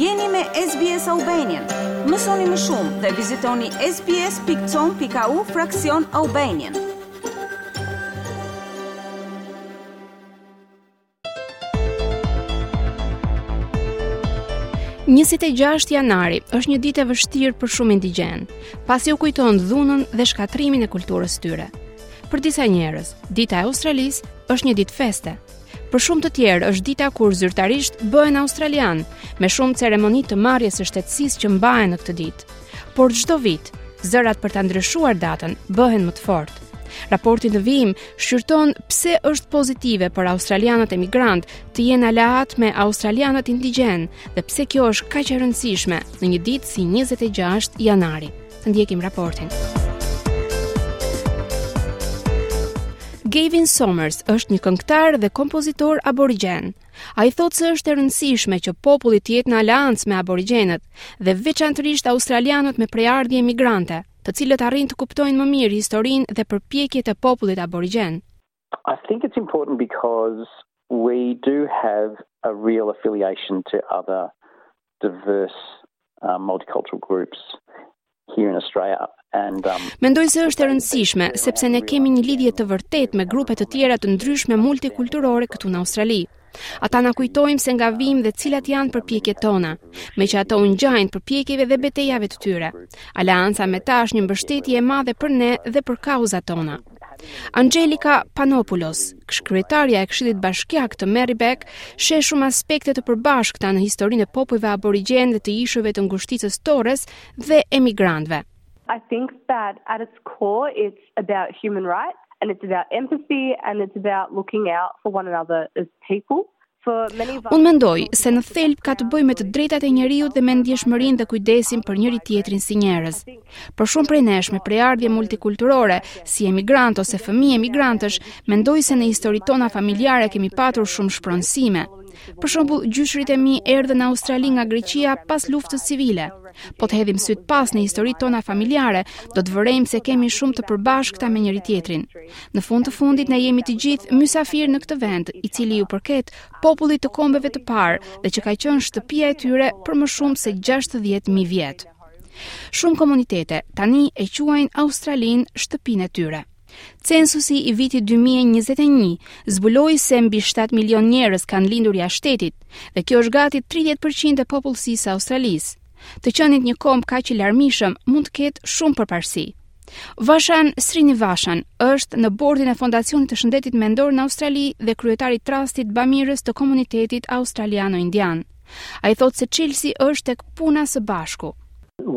Jeni me SBS Albanian. Mësoni më shumë dhe vizitoni sbs.com.au fraksion Albanian. 26 janari është një ditë e vështirë për shumë indigjenë, pasi u kujton dhunën dhe shkatërrimin e kulturës së tyre. Për disa njerëz, dita e Australisë është një ditë feste. Për shumë të tjerë është dita kur zyrtarisht bëhen australianë, me shumë ceremoni të marrjes së shtetësisë që mbahen në këtë ditë. Por çdo vit, zërat për ta ndryshuar datën bëhen më të fortë. Raporti në vijim shqyrton pse është pozitive për australianët emigrantë të jenë aleatë me australianët indigjenë dhe pse kjo është kaq e rëndësishme në një ditë si 26 janari. Të ndjekim raportin. Gavin Somers është një këngëtar dhe kompozitor aborigjen. Ai thotë se është e rëndësishme që populli të jetë në aleancë me aborigjenët dhe veçanërisht australianët me prejardhje migrante, të cilët arrijnë të kuptojnë më mirë historinë dhe përpjekjet e popullit aborigjen. I think it's important because we do have a real affiliation to other diverse uh, multicultural groups here in Australia and um, Mendoj se është e rëndësishme sepse ne kemi një lidhje të vërtetë me grupe të tjera të ndryshme multikulturore këtu në Australi. Ata na kujtojmë se nga vijmë dhe cilat janë përpjekjet tona, meqë ato u ngjajnë përpjekjeve dhe betejave të tyre. Aleanca me ta është një mbështetje e madhe për ne dhe për kauzat tona. Angelika Panopoulos, kryetarja e Këshillit Bashkiak të Merribek, sheh shumë aspekte të përbashkëta në historinë e popujve aborigjenë dhe të ishujve të ngushticës Torres dhe emigrantëve. I think that at its core it's about human rights and it's about empathy and it's about looking out for one another as people. Unë mendoj se në thelb ka të bëjë me të drejtat e njeriut dhe me ndjeshmërinë dhe kujdesin për njëri-tjetrin si njerëz. Për shumë prej nesh me prejardhje multikulturore, si emigrantë ose fëmijë emigrantësh, mendoj se në historitë tona familjare kemi patur shumë shpronësime. Për shembull, gjyshrit e mi erdhën në Australi nga Greqia pas luftës civile. Po të hedhim sytë pas në historitë tona familjare, do të vërejmë se kemi shumë të përbashkëta me njëri-tjetrin. Në fund të fundit ne jemi të gjithë mysafirë në këtë vend, i cili iu përket popullit të kombeve të parë dhe që ka qenë shtëpia e tyre për më shumë se 60000 vjet. Shumë komunitete tani e quajnë Australinë shtëpinë e tyre. Censusi i vitit 2021 zbuloi se mbi 7 milion njerëz kanë lindur jashtë shtetit, dhe kjo është gati 30% e popullsisë së Australisë. Të qenit një komb kaq i larmishëm mund të ketë shumë përparësi. Vashan Srinivashan është në bordin e Fondacionit të Shëndetit Mendor në Australi dhe kryetar i Trustit Bamirës të komunitetit australiano-indian. Ai thotë se çelësi është tek puna së bashku.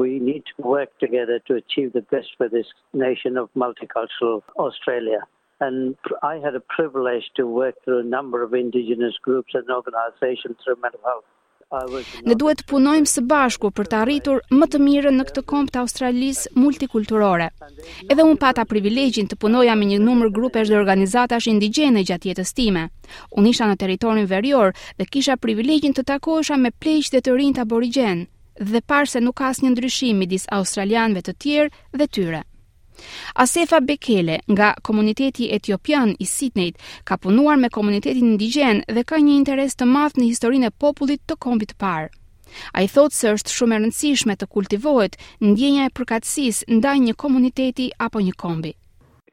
We need to work together to achieve the best for this nation of multicultural Australia. and I had a privilege to work through a number of indigenous groups and organizations through mental health. Ne duhet të punojmë së bashku për të arritur më të mirën në këtë komb të Australisë multikulturore. Edhe unë pata privilegjin të punoja me një numër grupesh dhe organizatash indigjene gjatë jetës time. Unë isha në territorin verior dhe kisha privilegjin të takohesha me pleq dhe të rinjtë aborigjenë dhe pashë se nuk ka asnjë ndryshim midis australianëve të tjerë dhe tyre. Asefa Bekele, nga komuniteti etiopian i Sidnejt, ka punuar me komunitetin indigjen dhe ka një interes të madh në historinë e popullit të kombit të parë. Ai thotë se është shumë e rëndësishme të kultivohet ndjenja e përkatësisë ndaj një komuniteti apo një kombi.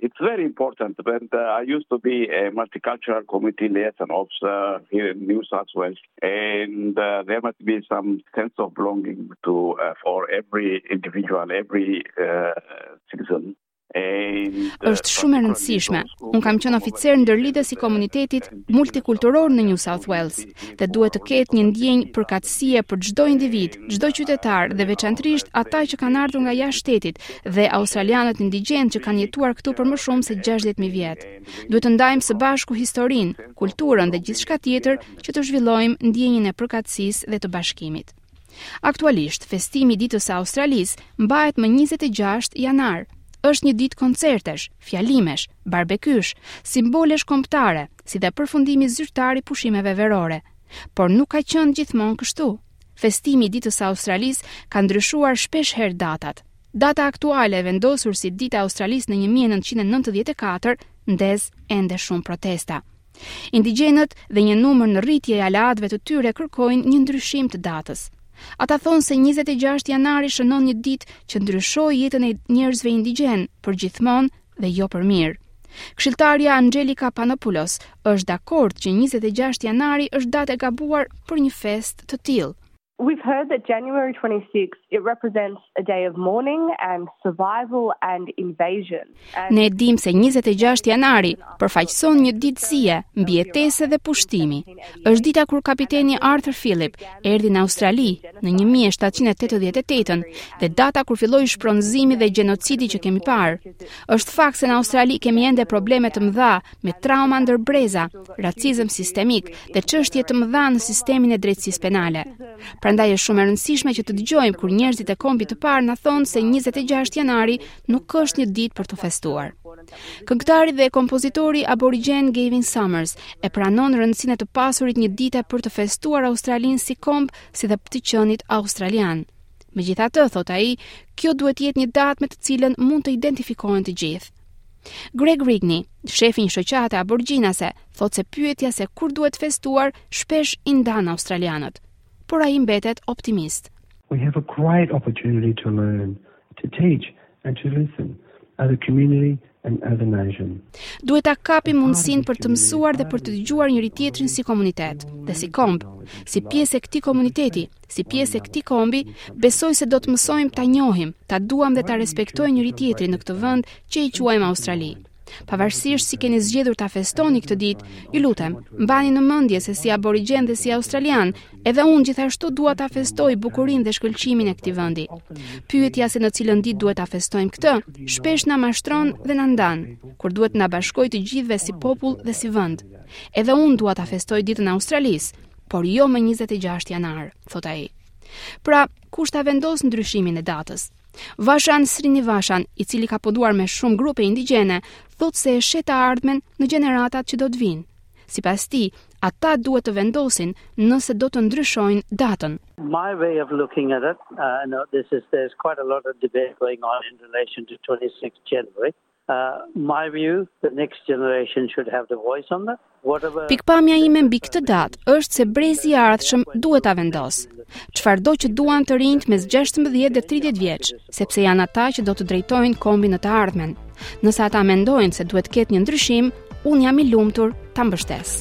It's very important and uh, I used to be a multicultural community liaison officer uh, here in New South Wales. And uh, there must be some sense of belonging to uh, for every individual, every uh, citizen. Është shumë e rëndësishme. Unë kam qenë oficer ndërlidhës i komunitetit multikulturor në New South Wales dhe duhet të ketë një ndjenjë përkatësie për çdo individ, çdo qytetar dhe veçantërisht ata që kanë ardhur nga jashtë shtetit dhe australianët indigjenë që kanë jetuar këtu për më shumë se 60000 vjet. Duhet të ndajmë së bashku historinë, kulturën dhe gjithçka tjetër që të zhvillojmë ndjenjën e përkatësisë dhe të bashkimit. Aktualisht, festimi i Ditës së Australisë mbahet më 26 janar. Është një ditë koncertesh, fjalimesh, barbekysh, simbolesh kombëtare, si dhe përfundimi zyrtar i pushimeve verore. Por nuk ka qenë gjithmonë kështu. Festimi i Ditës së Australisë ka ndryshuar shpeshherë datat. Data aktuale e vendosur si Dita e Australisë në 1994 ndez ende shumë protesta. Indigjenët dhe një numër në rritje e aleatëve të tyre kërkojnë një ndryshim të datës. Ata thonë se 26 janari shënon një ditë që ndryshoi jetën e njerëzve indigjenë përgjithmonë dhe jo për mirë. Këshilltarja Angelika Panopoulos është dakord që 26 janari është datë e gabuar për një festë të tillë. We've heard that January 26 it represents a day of mourning and survival and invasion. Ne e dimë se 26 janari përfaqëson një ditë zie, mbijetese dhe pushtimi. Është dita kur kapiteni Arthur Phillip erdhi në Australi në 1788-ën dhe data kur filloi shpronëzimi dhe gjenocidi që kemi parë. Është fakt se në Australi kemi ende probleme të mëdha me trauma ndër breza, racizëm sistemik dhe çështje të mëdha në sistemin e drejtësisë penale. Prandaj është shumë e rëndësishme që të dëgjojmë kur njerëzit e kombit të parë na thonë se 26 janari nuk është një ditë për t'u festuar. Këngëtari dhe kompozitori aborigjen Gavin Somers e pranon rëndësinë e të pasurit një dite për të festuar Australinë si komb si dhe të qenit australian. Megjithatë, thotë ai, kjo duhet të jetë një datë me të cilën mund të identifikohen të gjithë. Greg Rigney, shefi i një shoqate aborigjenase, thotë se pyetja se kur duhet festuar shpesh i ndan australianët, por ai mbetet optimist. We have a great opportunity to learn, to teach and to listen as a community and as a nation. Duhet ta kapim mundësinë për të mësuar dhe për të dëgjuar njëri-tjetrin si komunitet dhe si komb, si pjesë e këtij komuniteti, Si pjesë e këtij kombi, besoj se do të mësojmë ta njohim, ta duam dhe ta respektojmë njëri-tjetrin në këtë vend që e quajmë Australi. Pavarësisht si keni zgjedhur ta festoni këtë ditë, ju lutem, mbani në mendje se si aborigjen dhe si australian, edhe unë gjithashtu dua ta festoj bukurinë dhe shkëlqimin e këtij vendi. Pyetja se në cilën ditë duhet ta festojmë këtë, shpesh na mashtron dhe na ndan, kur duhet të na bashkojë të gjithëve si popull dhe si vend. Edhe unë dua ta festoj ditën e Australisë, por jo më 26 janar, thotë ai. Pra, kush ta vendosë ndryshimin e datës? Vasan Srinivasan, i cili ka punuar me shumë grupe indigjene, thotë se e sheh të ardhmen në gjeneratat që do të vijnë. Sipas tij, ata duhet të vendosin nëse do të ndryshojnë datën. My way of looking at it, uh, no, this is there's quite a lot of debate going on in relation to 26 January. Pikëpamja ime mbi këtë datë është se brezi i ardhshëm duhet ta vendosë. Çfarëdo që duan të rinjtë mes gjashtëmbëdhjetë dhe tridhjetë vjeç, sepse janë ata që do të drejtojnë kombin në të ardhmen. Nëse ata mendojnë se duhet të ketë një ndryshim, unë jam i lumtur ta mbështes.